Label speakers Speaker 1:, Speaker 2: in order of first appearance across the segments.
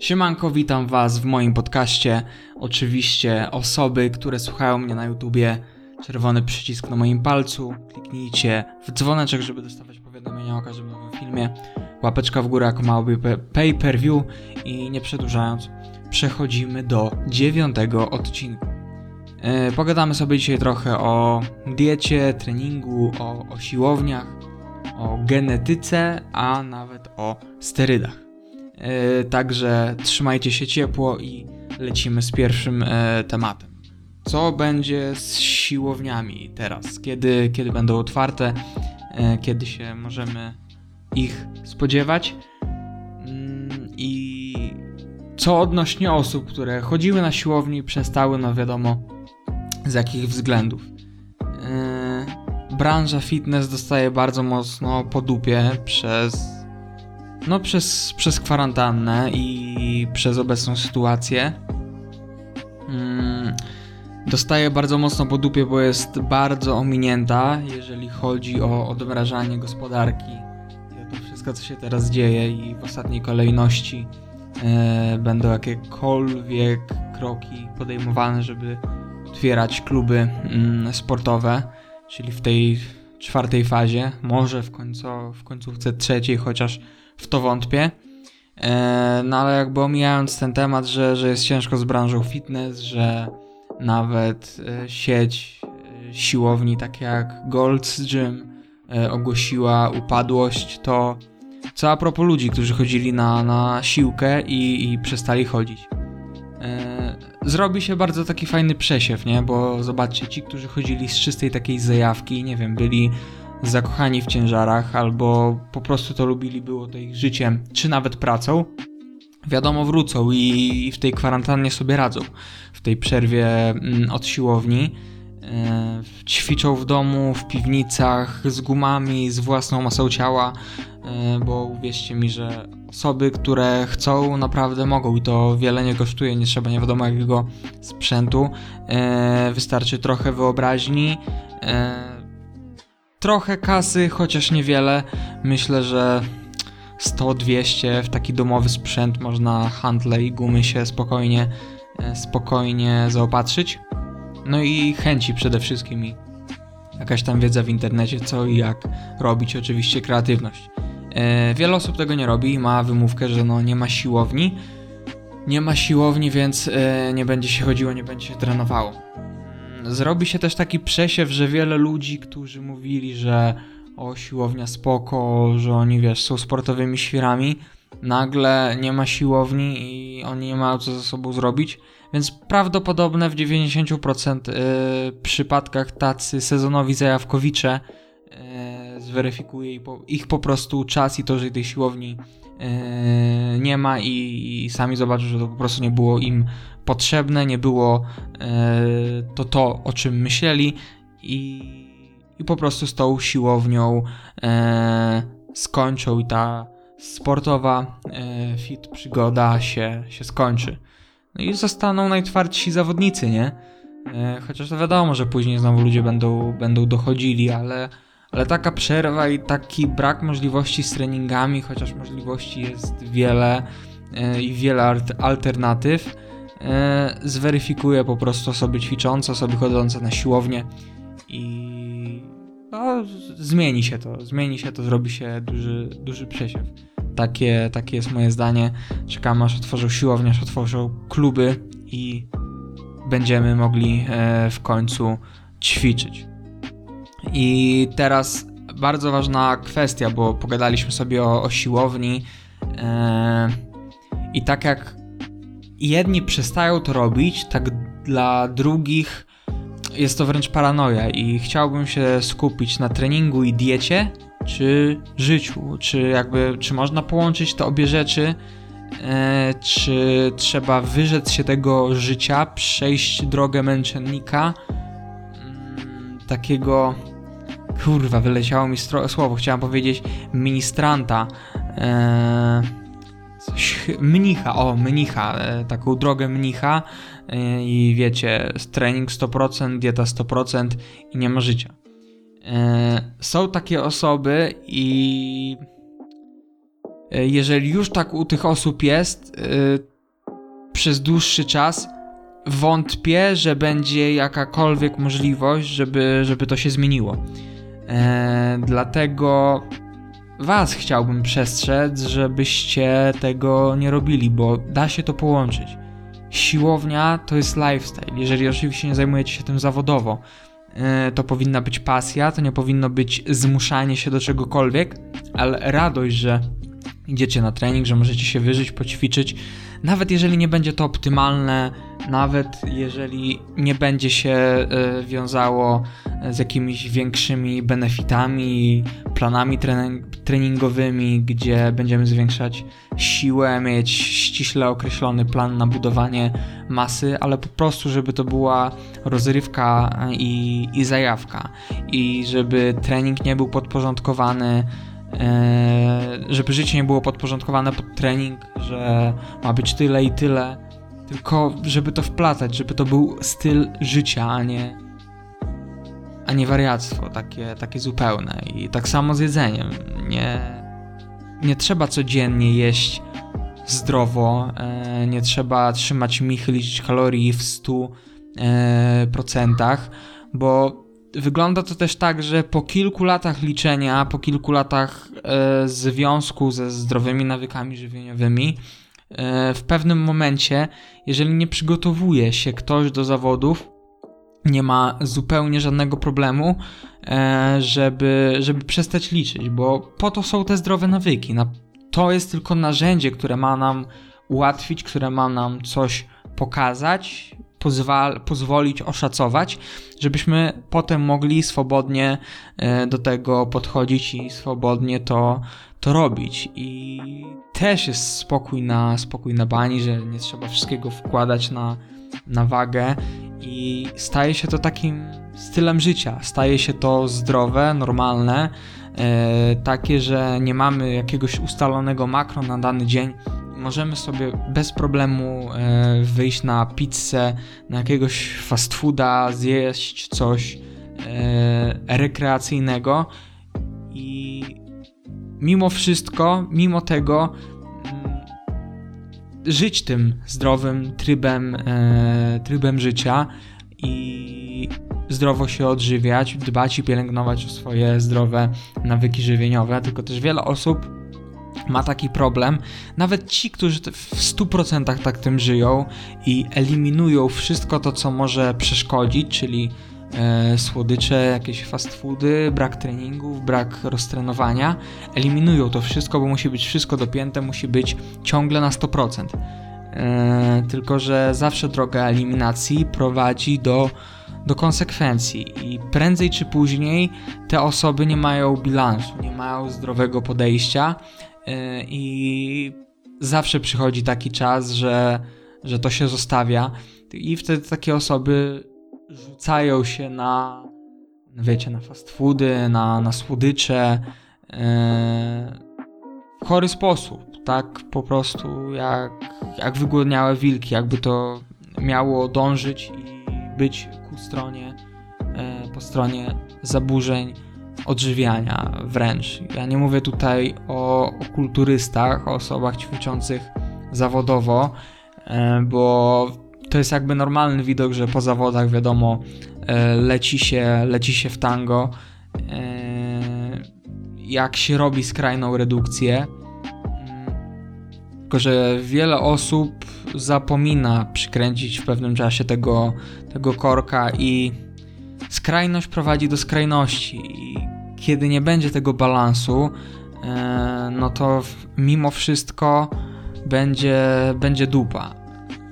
Speaker 1: Siemanko, witam Was w moim podcaście. Oczywiście osoby, które słuchają mnie na YouTubie, czerwony przycisk na moim palcu, kliknijcie w dzwoneczek, żeby dostawać powiadomienia o każdym nowym filmie, łapeczka w górę jako mały pay per view i nie przedłużając, przechodzimy do dziewiątego odcinku. Yy, pogadamy sobie dzisiaj trochę o diecie, treningu, o, o siłowniach, o genetyce, a nawet o sterydach. E, także trzymajcie się ciepło i lecimy z pierwszym e, tematem. Co będzie z siłowniami teraz? Kiedy, kiedy będą otwarte? E, kiedy się możemy ich spodziewać? Mm, I co odnośnie osób, które chodziły na siłowni i przestały, no wiadomo z jakich względów. Branża fitness dostaje bardzo mocno po dupie przez no, przez, przez kwarantannę i przez obecną sytuację mm, dostaje bardzo mocno po dupie, bo jest bardzo ominięta, jeżeli chodzi o odmrażanie gospodarki. I o to wszystko, co się teraz dzieje i w ostatniej kolejności e, będą jakiekolwiek kroki podejmowane, żeby otwierać kluby mm, sportowe, czyli w tej czwartej fazie, może w, końcu, w końcówce trzeciej, chociaż w to wątpię. E, no ale jakby omijając ten temat, że, że jest ciężko z branżą fitness, że nawet e, sieć e, siłowni takie jak Gold's Gym ogłosiła upadłość, to co a propos ludzi, którzy chodzili na, na siłkę i, i przestali chodzić. Zrobi się bardzo taki fajny przesiew, nie? Bo zobaczcie, ci, którzy chodzili z czystej takiej zajawki, nie wiem, byli zakochani w ciężarach, albo po prostu to lubili, było to ich życiem, czy nawet pracą, wiadomo, wrócą i w tej kwarantannie sobie radzą. W tej przerwie mm, od siłowni. E, ćwiczą w domu, w piwnicach, z gumami, z własną masą ciała, e, bo uwierzcie mi, że osoby, które chcą, naprawdę mogą i to wiele nie kosztuje, nie trzeba nie wiadomo jakiego sprzętu. E, wystarczy trochę wyobraźni trochę kasy, chociaż niewiele. Myślę, że 100-200 w taki domowy sprzęt można handle i gumy się spokojnie, e, spokojnie zaopatrzyć. No i chęci przede wszystkim i jakaś tam wiedza w internecie, co i jak robić, oczywiście kreatywność. E, wiele osób tego nie robi, ma wymówkę, że no nie ma siłowni. Nie ma siłowni, więc e, nie będzie się chodziło, nie będzie się trenowało zrobi się też taki przesiew, że wiele ludzi, którzy mówili, że o siłownia spoko, że oni wiesz, są sportowymi świrami, nagle nie ma siłowni i oni nie mają co ze sobą zrobić. Więc prawdopodobne w 90% yy, przypadkach tacy sezonowi zajawkowicze yy, zweryfikuje ich po prostu czas i to, że tej siłowni yy, nie ma i, sami zobaczą, że to po prostu nie było im potrzebne, nie było e, to to, o czym myśleli i, i po prostu z tą siłownią e, skończą i ta sportowa e, fit przygoda się, się skończy. No i zostaną najtwardsi zawodnicy, nie? Chociaż to wiadomo, że później znowu ludzie będą, będą dochodzili, ale, ale taka przerwa i taki brak możliwości z treningami, chociaż możliwości jest wiele i wiele alternatyw, zweryfikuje po prostu osoby ćwiczące, osoby chodzące na siłownię i no, zmieni się to, zmieni się to, zrobi się duży, duży przesiew. Takie, takie jest moje zdanie. Czekam aż otworzą siłownię, aż otworzą kluby i będziemy mogli e, w końcu ćwiczyć. I teraz bardzo ważna kwestia, bo pogadaliśmy sobie o, o siłowni e, i tak jak jedni przestają to robić, tak dla drugich jest to wręcz paranoia i chciałbym się skupić na treningu i diecie, czy życiu, czy jakby, czy można połączyć te obie rzeczy, e, czy trzeba wyrzec się tego życia, przejść drogę męczennika, mm, takiego, kurwa, wyleciało mi słowo, chciałem powiedzieć ministranta, e, mnicha, o, mnicha, e, taką drogę mnicha e, i wiecie, trening 100%, dieta 100% i nie ma życia. E, są takie osoby i jeżeli już tak u tych osób jest, przez dłuższy czas, wątpię, że będzie jakakolwiek możliwość, żeby, żeby to się zmieniło. Dlatego Was chciałbym przestrzec, żebyście tego nie robili, bo da się to połączyć. Siłownia to jest lifestyle. Jeżeli oczywiście nie zajmujecie się tym zawodowo, e, to powinna być pasja, to nie powinno być zmuszanie się do czegokolwiek, ale radość, że idziecie na trening, że możecie się wyżyć, poćwiczyć, nawet jeżeli nie będzie to optymalne, nawet jeżeli nie będzie się e, wiązało z jakimiś większymi benefitami, planami treningowymi, gdzie będziemy zwiększać siłę, mieć ściśle określony plan na budowanie masy, ale po prostu, żeby to była rozrywka i, i zajawka. I żeby trening nie był podporządkowany e, żeby życie nie było podporządkowane pod trening, że ma być tyle i tyle, tylko żeby to wplatać, żeby to był styl życia, a nie, a nie wariactwo takie, takie zupełne. I tak samo z jedzeniem. Nie, nie trzeba codziennie jeść zdrowo, e, nie trzeba trzymać michy, liczyć kalorii w 100%, e, procentach, bo wygląda to też tak, że po kilku latach liczenia, po kilku latach e, związku ze zdrowymi nawykami żywieniowymi, e, w pewnym momencie, jeżeli nie przygotowuje się ktoś do zawodów, nie ma zupełnie żadnego problemu, e, żeby, żeby przestać liczyć, bo po to są te zdrowe nawyki. To jest tylko narzędzie, które ma nam ułatwić, które ma nam coś pokazać, pozwal, pozwolić oszacować, żebyśmy potem mogli swobodnie e, do tego podchodzić i swobodnie to, to robić. I też jest spokój na, spokój na bani, że nie trzeba wszystkiego wkładać na, na wagę i staje się to takim stylem życia. Staje się to zdrowe, normalne, e, takie, że nie mamy jakiegoś ustalonego makro na dany dzień, możemy sobie bez problemu e, wyjść na pizzę, na jakiegoś fast fooda, zjeść coś e, rekreacyjnego. I mimo wszystko, mimo tego mm, żyć tym zdrowym trybem, e, trybem życia i zdrowo się odżywiać, dbać i pielęgnować o swoje zdrowe nawyki żywieniowe, tylko też wiele osób ma taki problem. Nawet ci, którzy w 100% tak tym żyją i eliminują wszystko to, co może przeszkodzić, czyli e, słodycze, jakieś fast foody, brak treningów, brak roztrenowania, eliminują to wszystko, bo musi być wszystko dopięte, musi być ciągle na 100%. E, tylko, że zawsze droga eliminacji prowadzi do, do konsekwencji i prędzej czy później te osoby nie mają bilansu, nie mają zdrowego podejścia i zawsze przychodzi taki czas, że, że to się zostawia. I wtedy takie osoby rzucają się na, wiecie, na fast foody, na, na słodycze e, w chory sposób, tak po prostu jak, jak wygłodniałe wilki, jakby to miało dążyć i być ku stronie, e, po stronie zaburzeń odżywiania wręcz. Ja nie mówię tutaj o, o kulturystach, o osobach ćwiczących zawodowo, e, bo to jest jakby normalny widok, że po zawodach wiadomo e, leci się, leci się w tango. E, jak się robi skrajną redukcję, tylko że wiele osób zapomina przykręcić w pewnym czasie tego, tego korka i skrajność prowadzi do skrajności i kiedy nie będzie tego balansu, e, no to mimo wszystko będzie, będzie dupa.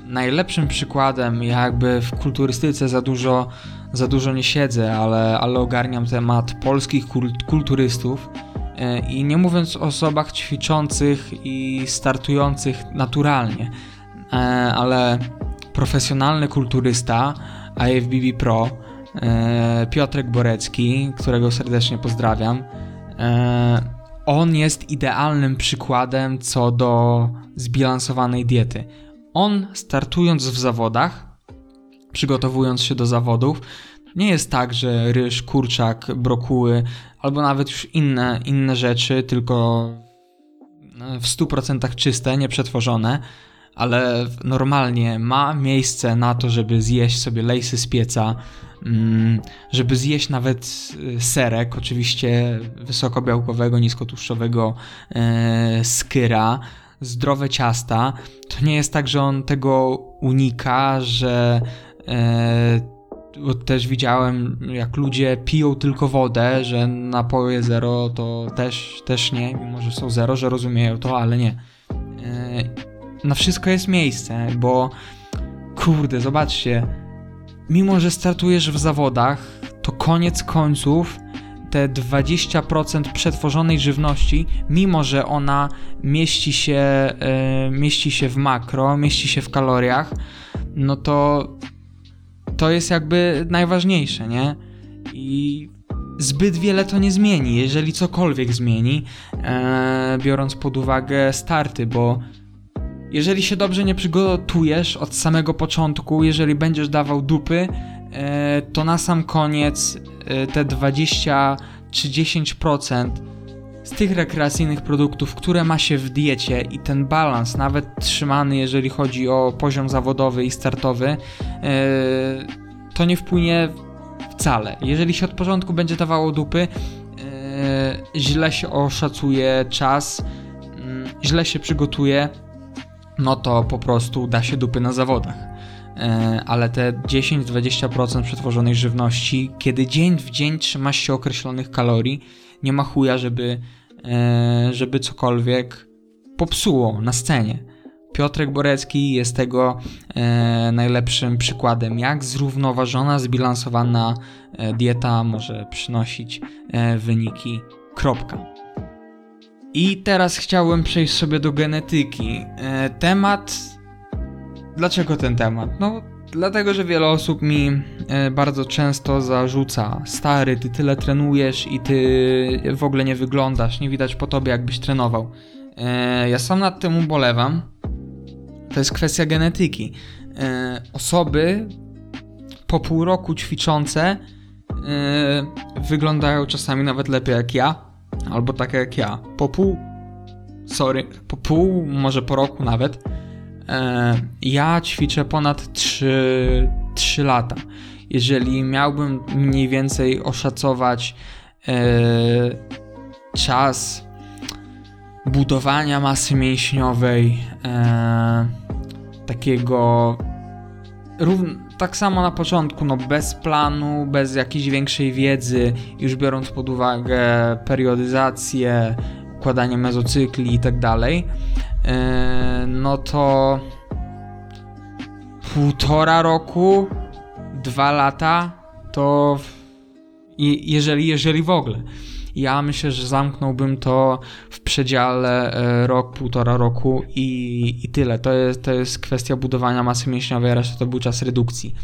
Speaker 1: Najlepszym przykładem, jakby w kulturystyce za dużo, za dużo nie siedzę, ale, ale ogarniam temat polskich kulturystów. E, I nie mówiąc o osobach ćwiczących i startujących naturalnie, e, ale profesjonalny kulturysta IFBB Pro Piotrek Borecki, którego serdecznie pozdrawiam. E, on jest idealnym przykładem co do zbilansowanej diety. On startując w zawodach, przygotowując się do zawodów, nie jest tak, że ryż, kurczak, brokuły albo nawet już inne, inne rzeczy, tylko e, w 100% czyste, nieprzetworzone, ale normalnie ma miejsce na to, żeby zjeść sobie lejsy z pieca, mm, żeby zjeść nawet e, serek, oczywiście wysokobiałkowego, niskotłuszczowego e, skyra, zdrowe ciasta. To nie jest tak, że on tego unika, że bo też widziałem, jak ludzie piją tylko wodę, że napoje zero to też, też nie, mimo że są zero, że rozumieją to, ale nie. Na wszystko jest miejsce, bo kurde, zobaczcie, mimo że startujesz w zawodach, to koniec końców te 20% przetworzonej żywności, mimo że ona mieści się, e, mieści się w makro, mieści się w kaloriach, no to to jest jakby najważniejsze, nie? I zbyt wiele to nie zmieni, jeżeli cokolwiek zmieni, e, biorąc pod uwagę starty, bo jeżeli się dobrze nie przygotujesz od samego początku, jeżeli będziesz dawał dupy, e, to na sam koniec e, te 20 czy 10% z tych rekreacyjnych produktów, które ma się w diecie i ten balans, nawet trzymany, jeżeli chodzi o poziom zawodowy i startowy, e, to nie wpłynie wcale. Jeżeli się od początku będzie dawało dupy, źle się oszacuje czas, mm, źle się przygotuje, no to po prostu da się dupy na zawodach. E, ale te 10-20% przetworzonej żywności, kiedy dzień w dzień trzymasz się określonych kalorii, nie ma chuja, żeby, e, żeby cokolwiek popsuło na scenie. Piotrek Borecki jest tego e, najlepszym przykładem, jak zrównoważona, zbilansowana e, dieta może przynosić e, wyniki. Kropka. I teraz chciałbym przejść sobie do genetyki. E, temat. Dlaczego ten temat? No, Dlatego, że wiele osób mi e, bardzo często zarzuca: Stary, ty tyle trenujesz i ty w ogóle nie wyglądasz, nie widać po tobie, jakbyś trenował. E, ja sam nad tym ubolewam. To jest kwestia genetyki. E, osoby po pół roku ćwiczące wyglądają czasami nawet lepiej jak ja, albo tak jak ja. Po pół, sorry, po pół, może po roku nawet E, ja ćwiczę ponad 3, 3 lata. Jeżeli miałbym mniej więcej oszacować e, czas budowania masy mięśniowej, e, takiego tak samo na początku, no bez planu, bez jakiejś większej wiedzy, już biorąc pod uwagę periodyzację, układanie mezocykli i tak dalej, E, no to półtora roku, dwa lata, to jeżeli, jeżeli w ogóle. Ja myślę, że zamknąłbym to w przedziale e, rok, półtora roku i, i tyle. To jest, to jest kwestia budowania masy mięśniowej, reszta to był czas redukcji.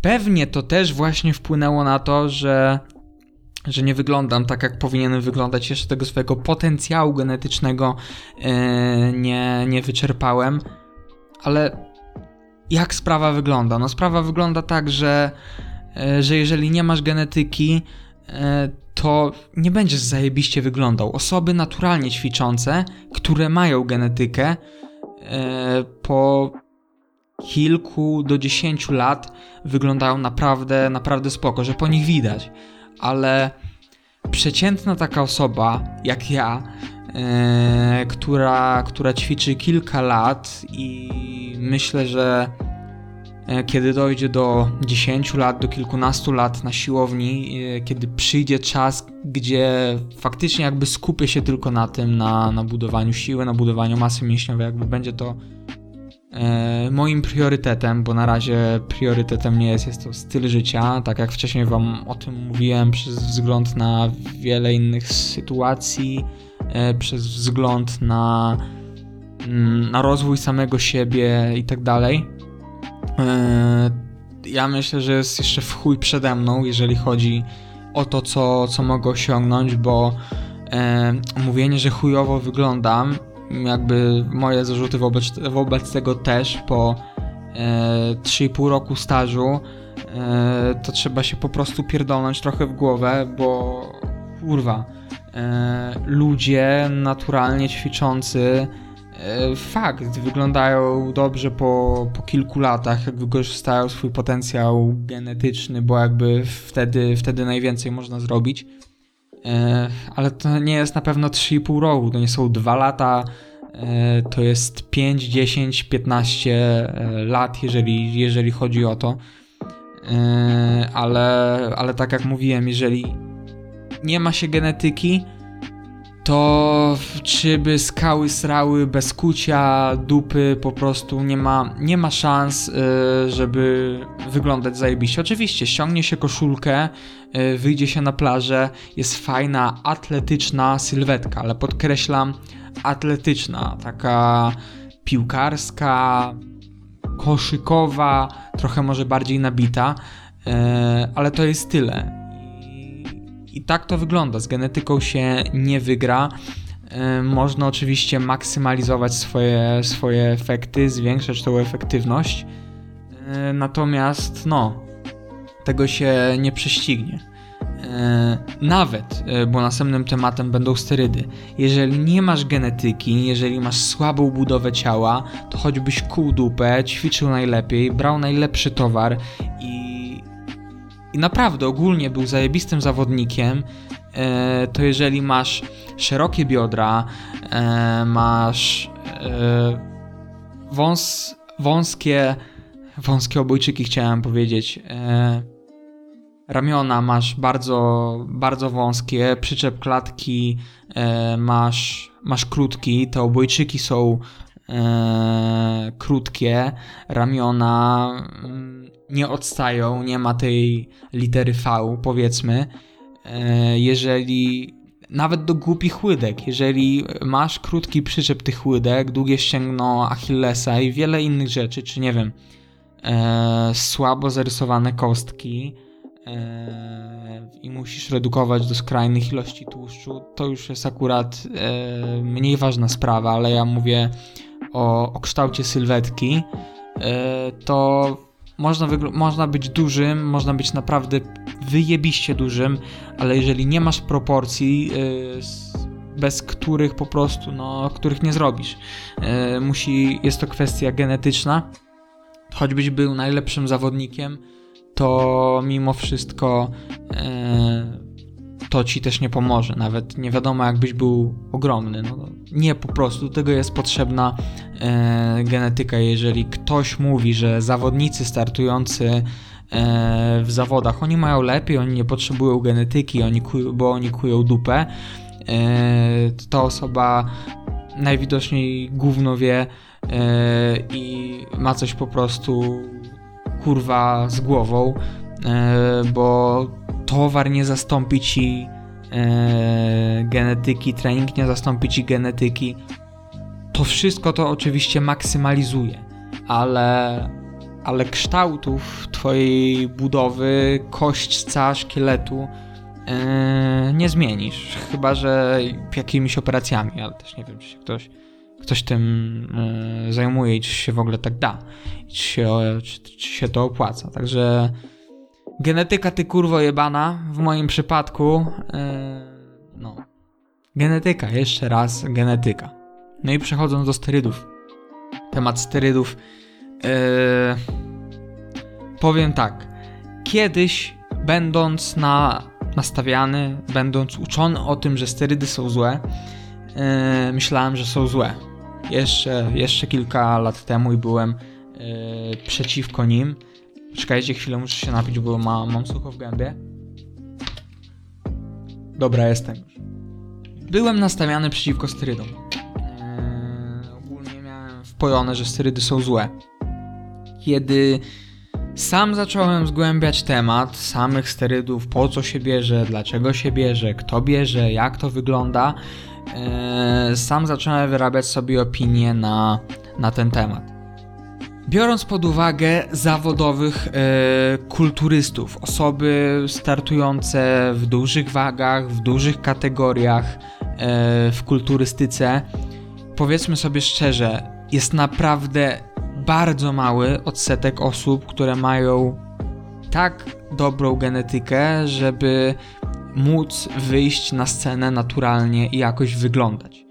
Speaker 1: Pewnie to też właśnie wpłynęło na to, że że nie wyglądam tak, jak powinienem wyglądać, jeszcze tego swojego potencjału genetycznego yy, nie, nie wyczerpałem, ale jak sprawa wygląda? No sprawa wygląda tak, że, yy, że jeżeli nie masz genetyki, yy, to nie będziesz zajebiście wyglądał. Osoby naturalnie ćwiczące, które mają genetykę, po kilku do dziesięciu lat wyglądają naprawdę, naprawdę spoko, że po nich widać ale przeciętna taka osoba jak ja, yy, która, która ćwiczy kilka lat i myślę, że e, kiedy dojdzie do 10 lat, do kilkunastu lat na siłowni, e, kiedy przyjdzie czas, gdzie faktycznie jakby skupię się tylko na tym, na, na budowaniu siły, na budowaniu masy mięśniowej, jakby będzie to E, moim priorytetem, bo na razie priorytetem nie jest, jest to styl życia, tak jak wcześniej Wam o tym mówiłem, przez wzgląd na wiele innych sytuacji, e, przez wzgląd na, mm, na rozwój samego siebie i tak dalej. E, ja myślę, że jest jeszcze w chuj przede mną, jeżeli chodzi o to, co, co mogę osiągnąć, bo mówienie, że chujowo wyglądam jakby moje zarzuty wobec, wobec tego też po e, 3,5 roku stażu e, to trzeba się po prostu pierdolnąć trochę w głowę, bo kurwa e, ludzie naturalnie ćwiczący e, fakt, wyglądają dobrze po, po kilku latach, jak wykorzystają swój potencjał genetyczny, bo jakby wtedy, wtedy najwięcej można zrobić. E, ale to nie jest na pewno 3,5 roku, to nie są 2 lata, e, to jest 5, 10, 15 lat, jeżeli, jeżeli chodzi o to. E, ale, ale tak jak mówiłem, jeżeli nie ma się genetyki, to czy by skały srały bez kucia, dupy, po prostu nie ma, nie ma szans, żeby wyglądać zajebiście. Oczywiście, ściągnie się koszulkę, wyjdzie się na plażę, jest fajna, atletyczna sylwetka, ale podkreślam, atletyczna, taka piłkarska, koszykowa, trochę może bardziej nabita, ale to jest tyle. I tak to wygląda. Z genetyką się nie wygra. Można oczywiście maksymalizować swoje, swoje efekty, zwiększać tą efektywność. Natomiast no, tego się nie prześcignie. Nawet, bo następnym tematem będą sterydy. Jeżeli nie masz genetyki, jeżeli masz słabą budowę ciała, to choćbyś kół dupę, ćwiczył najlepiej, brał najlepszy towar i i naprawdę ogólnie był zajebistym zawodnikiem, e, to jeżeli masz szerokie biodra, e, masz e, wąs, wąskie, wąskie obojczyki chciałem powiedzieć, ramiona masz bardzo, bardzo wąskie, przyczep klatki masz, masz krótki, te obojczyki są krótkie, ramiona mm, nie odstają, nie ma tej litery V, powiedzmy. E, jeżeli nawet do głupich łydek, jeżeli masz krótki przyczep tych łydek, długie ścięgno Achillesa i wiele innych rzeczy, czy nie wiem, e, słabo zarysowane kostki e, i musisz redukować do skrajnych ilości tłuszczu, to już jest akurat e, mniej ważna sprawa, ale ja mówię o, o kształcie sylwetki, e, to można, można być dużym, można być naprawdę wyjebiście dużym, ale jeżeli nie masz proporcji, yy, bez których po prostu, no, których nie zrobisz, yy, musi, jest to kwestia genetyczna, choćbyś był najlepszym zawodnikiem, to mimo wszystko to ci też nie pomoże. Nawet nie wiadomo, jakbyś był ogromny. No, nie, po prostu tego jest potrzebna e, genetyka. Jeżeli ktoś mówi, że zawodnicy startujący e, w zawodach, oni mają lepiej, oni nie potrzebują genetyki, oni kują, bo oni kują dupę, e, to ta osoba najwidoczniej gówno wie e, i ma coś po prostu kurwa z głową, e, bo towar nie zastąpi ci e, genetyki, trening nie zastąpi ci genetyki. To wszystko to oczywiście maksymalizuje, ale, ale kształtów twojej budowy, kośćca, szkieletu e, nie zmienisz. Chyba, że jakimiś operacjami, ale też nie wiem, czy się ktoś, ktoś tym e, zajmuje i czy się w ogóle tak da, czy się, czy, czy się to opłaca. Także Genetyka ty kurwo jebana, w moim przypadku, yy, no. Genetyka, jeszcze raz genetyka. No i przechodząc do sterydów. Temat sterydów. Yy, powiem tak. Kiedyś, będąc na, nastawiany, będąc uczony o tym, że sterydy są złe, yy, myślałem, że są złe. Jeszcze, jeszcze kilka lat temu i byłem yy, przeciwko nim. Czekajcie chwilę, muszę się napić, bo ma, mam sucho w gębie. Dobra, jestem. Byłem nastawiany przeciwko sterydom. Eee, ogólnie miałem wpojone, że sterydy są złe. Kiedy sam zacząłem zgłębiać temat samych sterydów, po co się bierze, dlaczego się bierze, kto bierze, jak to wygląda, eee, sam zacząłem wyrabiać sobie opinie na, na ten temat. Biorąc pod uwagę zawodowych e, kulturystów, osoby startujące w dużych wagach, w dużych kategoriach e, w kulturystyce, powiedzmy sobie szczerze, jest naprawdę bardzo mały odsetek osób, które mają tak dobrą genetykę, żeby móc wyjść na scenę naturalnie i jakoś wyglądać.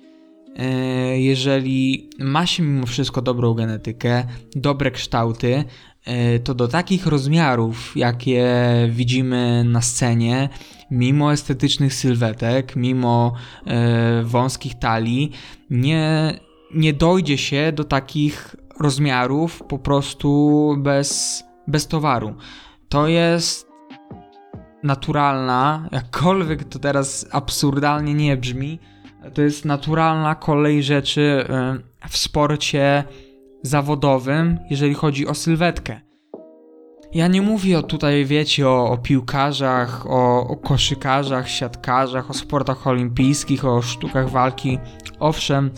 Speaker 1: E, jeżeli ma się mimo wszystko dobrą genetykę, dobre kształty, e, to do takich rozmiarów, jakie widzimy na scenie, mimo estetycznych sylwetek, mimo e, wąskich talii, nie, nie dojdzie się do takich rozmiarów po prostu bez, bez towaru. To jest naturalna, jakkolwiek to teraz absurdalnie nie brzmi, to jest naturalna kolej rzeczy y, w sporcie zawodowym, jeżeli chodzi o sylwetkę. Ja nie mówię o tutaj, wiecie, o, o piłkarzach, o, o, koszykarzach, siatkarzach, o sportach olimpijskich, o sztukach walki. Owszem,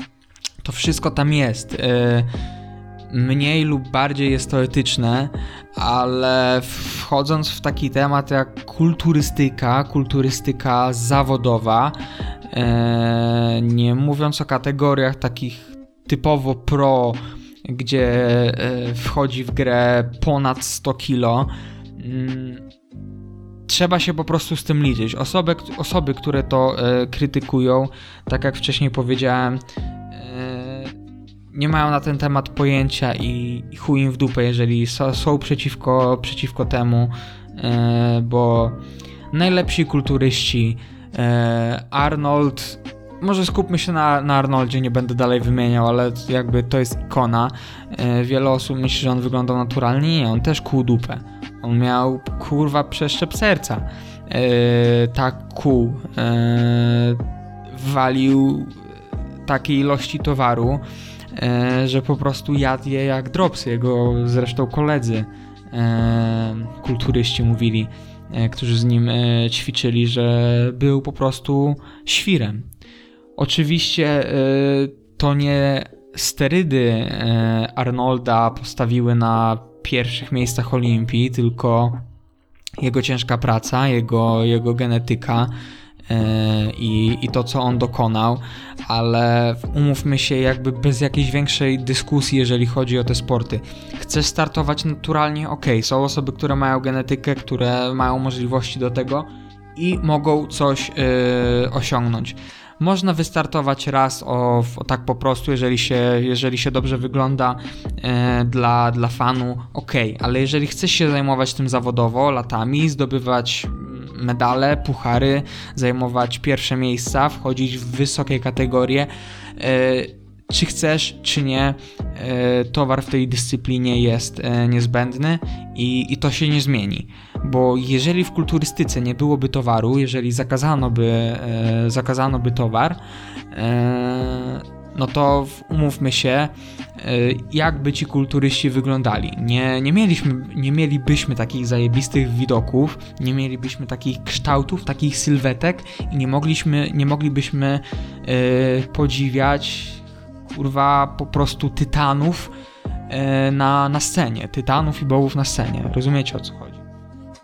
Speaker 1: to wszystko tam jest. Y, mniej lub bardziej jest to etyczne, ale wchodząc w taki temat jak kulturystyka, kulturystyka zawodowa, e, nie mówiąc o kategoriach takich typowo pro, gdzie e, wchodzi w grę ponad 100 kilo, mm, trzeba się po prostu z tym liczyć. Osoby, osoby które to e, krytykują, tak jak wcześniej powiedziałem, nie mają na ten temat pojęcia i, chuj im w dupę, jeżeli są, przeciwko, przeciwko temu, e, bo najlepsi kulturyści e, Arnold może skupmy się na, na Arnoldzie, nie będę dalej wymieniał, ale jakby to jest ikona. E, wiele osób myśli, że on wyglądał naturalnie. Nie, on też kół dupę. On miał kurwa przeszczep serca. E, tak kół. E, walił takiej ilości towaru, E, że po prostu jadł je jak dropsy. Jego zresztą koledzy e, kulturyści mówili, e, którzy z nim ćwiczyli, że był po prostu świrem. Oczywiście to nie sterydy Arnolda postawiły na pierwszych miejscach Olimpii, tylko jego ciężka praca, jego, jego genetyka, E, i, i to, co on dokonał, ale umówmy się, jakby bez jakiejś większej dyskusji, jeżeli chodzi o te sporty. Chcesz startować naturalnie? Ok, są osoby, które mają genetykę, które mają możliwości do tego i mogą coś yy, osiągnąć. Można wystartować raz o, o, tak po prostu, jeżeli się, jeżeli się dobrze wygląda e, dla, dla fanu, ok, ale jeżeli chcesz się zajmować tym zawodowo, latami, zdobywać medale, puchary, zajmować pierwsze miejsca, wchodzić w wysokie kategorie. E, czy chcesz, czy nie, e, towar w tej dyscyplinie jest e, niezbędny i, i to się nie zmieni. Bo jeżeli w kulturystyce nie byłoby towaru, jeżeli zakazano by, zakazano by towar, no to umówmy się, Y, jakby ci kulturyści wyglądali. Nie, nie, mieliśmy, nie mielibyśmy takich zajebistych widoków, nie mielibyśmy takich kształtów, takich sylwetek i nie, mogliśmy, nie moglibyśmy yy, podziwiać kurwa po prostu tytanów yy, na, na scenie, tytanów i bołów na scenie. Rozumiecie o co chodzi?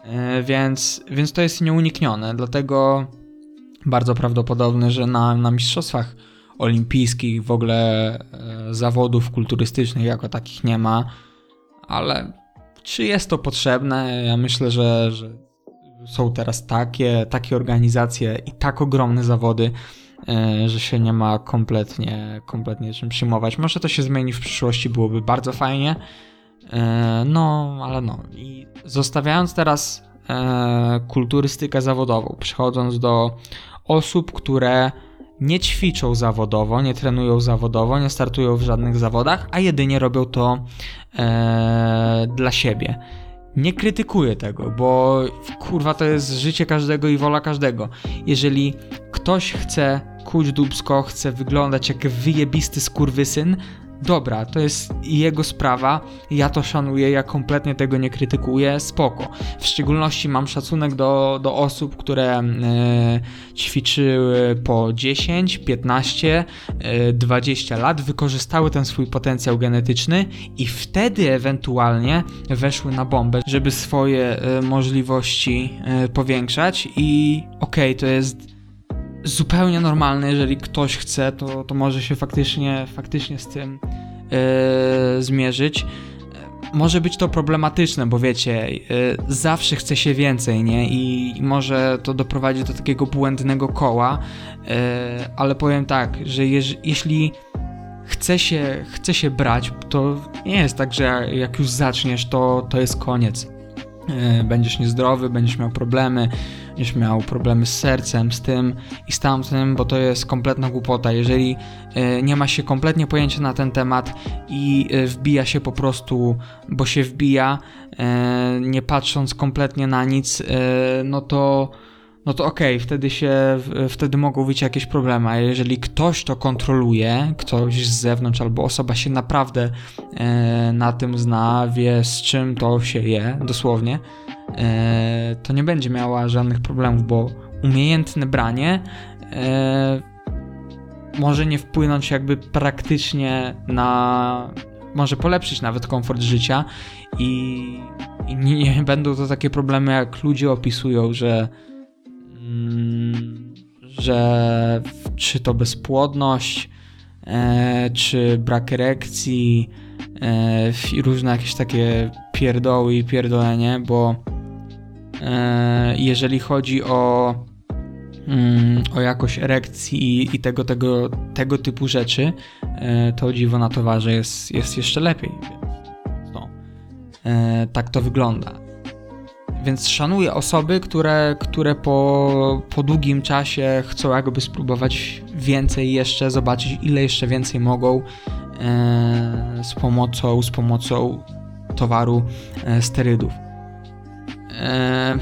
Speaker 1: Yy, więc, więc to jest nieuniknione, dlatego bardzo prawdopodobne, że na, na mistrzostwach olimpijskich, w ogóle e, zawodów kulturystycznych jako takich nie ma, ale czy jest to potrzebne? Ja myślę, że, że są teraz takie, takie organizacje i tak ogromne zawody, e, że się nie ma kompletnie, kompletnie czym przyjmować. Może to się zmieni w przyszłości, byłoby bardzo fajnie. E, no, ale no. I zostawiając teraz kulturystykę zawodową, przechodząc do osób, które nie ćwiczą zawodowo, nie trenują zawodowo, nie startują w żadnych zawodach, a jedynie robią to e, dla siebie. Nie krytykuję tego, bo kurwa to jest życie każdego i wola każdego. Jeżeli ktoś chce kuć dubsko, chce wyglądać jak wyjebisty skurwysyn, dobra, to jest jego sprawa, ja to szanuję, ja kompletnie tego nie krytykuję, spoko. W szczególności mam szacunek do, do osób, które e, ćwiczyły po 10, 15, e, 20 lat, wykorzystały ten swój potencjał genetyczny i wtedy ewentualnie weszły na bombę, żeby swoje e, możliwości e, powiększać. I okej, okay, to jest zupełnie normalne, jeżeli ktoś chce, to, to może się faktycznie, faktycznie z tym yy, zmierzyć. może być to problematyczne, bo wiecie, y, zawsze chce się więcej, nie? I, I może to doprowadzić do takiego błędnego koła, y, ale powiem tak, że jeż, jeśli chce się, chce się brać, to nie jest tak, że jak już zaczniesz, to, to jest koniec. Będziesz niezdrowy, będziesz miał problemy, będziesz miał problemy z sercem, z tym i z tamtym, bo to jest kompletna głupota. Jeżeli y, nie ma się kompletnie pojęcia na ten temat i y, wbija się po prostu, bo się wbija, nie patrząc kompletnie na nic, no to no to okej, okay, wtedy się, wtedy mogą być jakieś problemy, a jeżeli ktoś to kontroluje, ktoś z zewnątrz albo osoba się naprawdę e, na tym zna, wie z czym to się je, dosłownie, e, to nie będzie miała żadnych problemów, bo umiejętne branie e, może nie wpłynąć jakby praktycznie na, może polepszyć nawet komfort życia i, i nie, będą to takie problemy jak ludzie opisują, że Mm, że czy to bezpłodność, e, czy brak erekcji e, różne jakieś takie pierdoły i pierdolenie, bo e, jeżeli chodzi o, mm, o jakość erekcji i, i tego, tego, tego typu rzeczy, e, to dziwo na towarze jest, jest jeszcze lepiej. No. E, tak to wygląda. Więc szanuję osoby, które, które po, po długim czasie chcą jakby spróbować więcej jeszcze, zobaczyć ile jeszcze więcej mogą e, z pomocą, z pomocą towaru e, sterydów. E,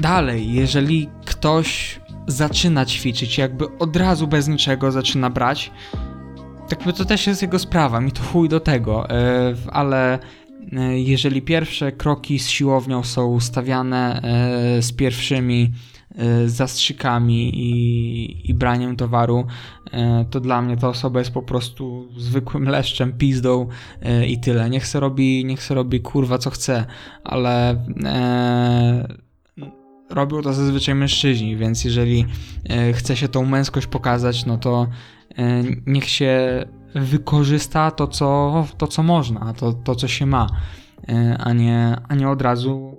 Speaker 1: dalej, jeżeli ktoś zaczyna ćwiczyć, jakby od razu bez niczego zaczyna brać, tak to też jest jego sprawa, mi to chuj do tego, e, ale E, jeżeli pierwsze kroki z siłownią są stawiane z pierwszymi zastrzykami i, i braniem towaru, to dla mnie ta osoba jest po prostu zwykłym leszczem, pizdą i tyle. Niech se robi, niech se robi kurwa co chce, ale e, robią to zazwyczaj mężczyźni, więc jeżeli chce się tą męskość pokazać, no to niech się wykorzysta to, co, to, co można, to, to, co się ma, e, a nie, a nie od razu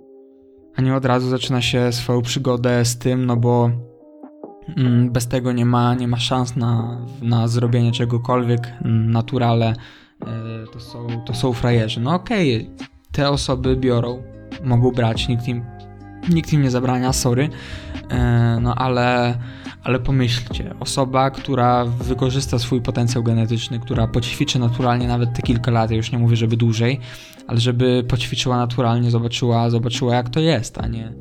Speaker 1: a nie od razu zaczyna się swoją przygodę z tym, no bo mm, bez tego nie ma, nie ma szans na, na zrobienie czegokolwiek. Naturale e, to są, to są frajerzy. No okej, okay, te osoby biorą, mogą brać, nikt im, nikt im nie zabrania, sorry, e, no ale ale pomyślcie, osoba, która wykorzysta swój potencjał genetyczny, która poćwiczy naturalnie nawet te kilka lat, ja już nie mówię, żeby dłużej, ale żeby poćwiczyła naturalnie, zobaczyła, zobaczyła jak to jest, a nie,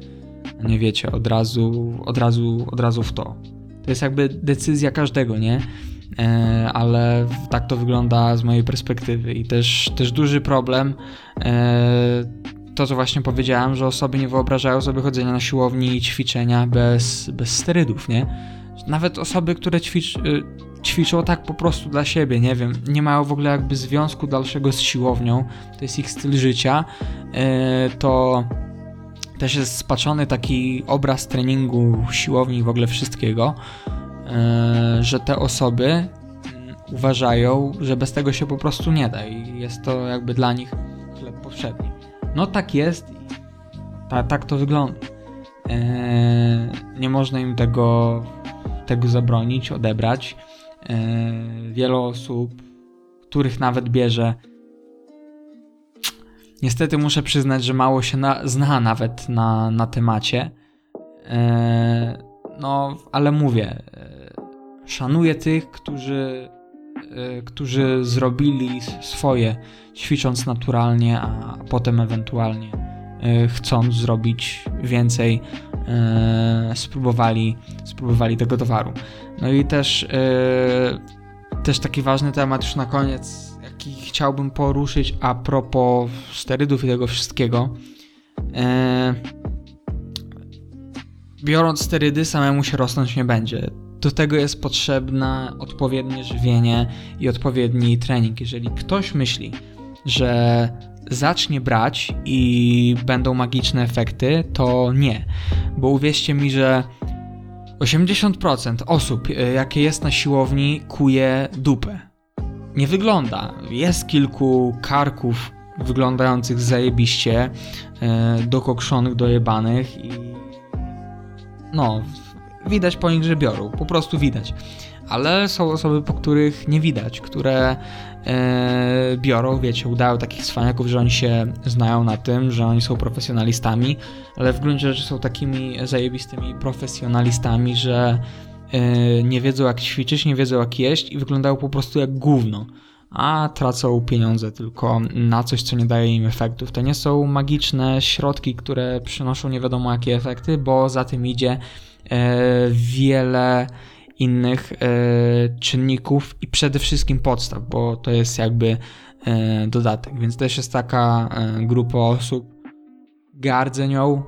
Speaker 1: a nie wiecie, od razu, od razu, od razu w to. To jest jakby decyzja każdego, nie? E, ale tak to wygląda z mojej perspektywy i też, też duży problem e, to, co właśnie powiedziałem, że osoby nie wyobrażają sobie chodzenia na siłowni i ćwiczenia bez, bez sterydów, nie? Nawet osoby, które ćwicz, y, ćwiczą tak po prostu dla siebie, nie wiem, nie mają w ogóle jakby związku dalszego z siłownią, to jest ich styl życia, y, to też jest spaczony taki obraz treningu, siłowni w ogóle wszystkiego, y, że te osoby mm, uważają, że bez tego się po prostu nie da i jest to jakby dla nich chleb powszedni. No tak jest ta, tak to wygląda. Eee, nie można im tego, tego zabronić, odebrać. Eee, wiele osób, których nawet bierze, niestety muszę przyznać, że mało się na, zna nawet na, na temacie. Eee, no, ale mówię, szanuję tych, którzy którzy zrobili swoje, ćwicząc naturalnie, a potem ewentualnie y, chcąc zrobić więcej, y, spróbowali, spróbowali tego towaru. No i też, też taki ważny temat już na koniec, jaki chciałbym poruszyć a propos sterydów i tego wszystkiego. Biorąc sterydy, samemu się rosnąć nie będzie do tego jest potrzebne odpowiednie żywienie i odpowiedni trening. Jeżeli ktoś myśli, że zacznie brać i będą magiczne efekty, to nie. Bo uwierzcie mi, że 80% osób, e, jakie jest na siłowni, kuje dupę. Nie wygląda. Jest kilku karków wyglądających zajebiście, e, dokokszonych, dojebanych i no, widać po nich, że biorą, po prostu widać. Ale są osoby, po których nie widać, które e, biorą, wiecie, udają takich cwaniaków, że oni się znają na tym, że oni są profesjonalistami, ale w gruncie rzeczy są takimi zajebistymi profesjonalistami, że e, nie wiedzą jak ćwiczyć, nie wiedzą jak jeść i wyglądają po prostu jak gówno a tracą pieniądze tylko na coś, co nie daje im efektów. To nie są magiczne środki, które przynoszą nie wiadomo jakie efekty, bo za tym idzie wiele innych e, czynników i przede wszystkim podstaw, bo to jest jakby e, dodatek. Więc też jest taka e, grupa osób, gardzę nią,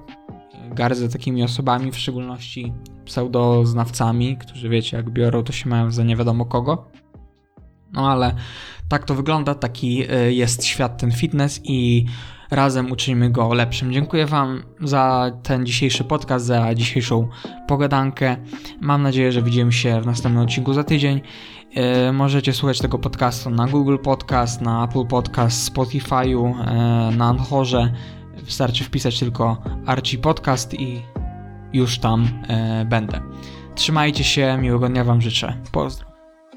Speaker 1: gardzę takimi osobami, w szczególności pseudoznawcami, którzy wiecie, jak biorą, to się mają za nie wiadomo kogo. No ale tak to wygląda, taki jest świat ten fitness i razem uczymy go lepszym. Dziękuję Wam za ten dzisiejszy podcast, za dzisiejszą pogadankę. Mam nadzieję, że widzimy się w następnym odcinku za tydzień. Y, możecie słuchać tego podcastu na Google Podcast, na Apple Podcast, Spotify'u, y, na Anchorze. Wystarczy wpisać tylko Archie Podcast i już tam będę. Trzymajcie się, miłego dnia Wam życzę. Pozdro.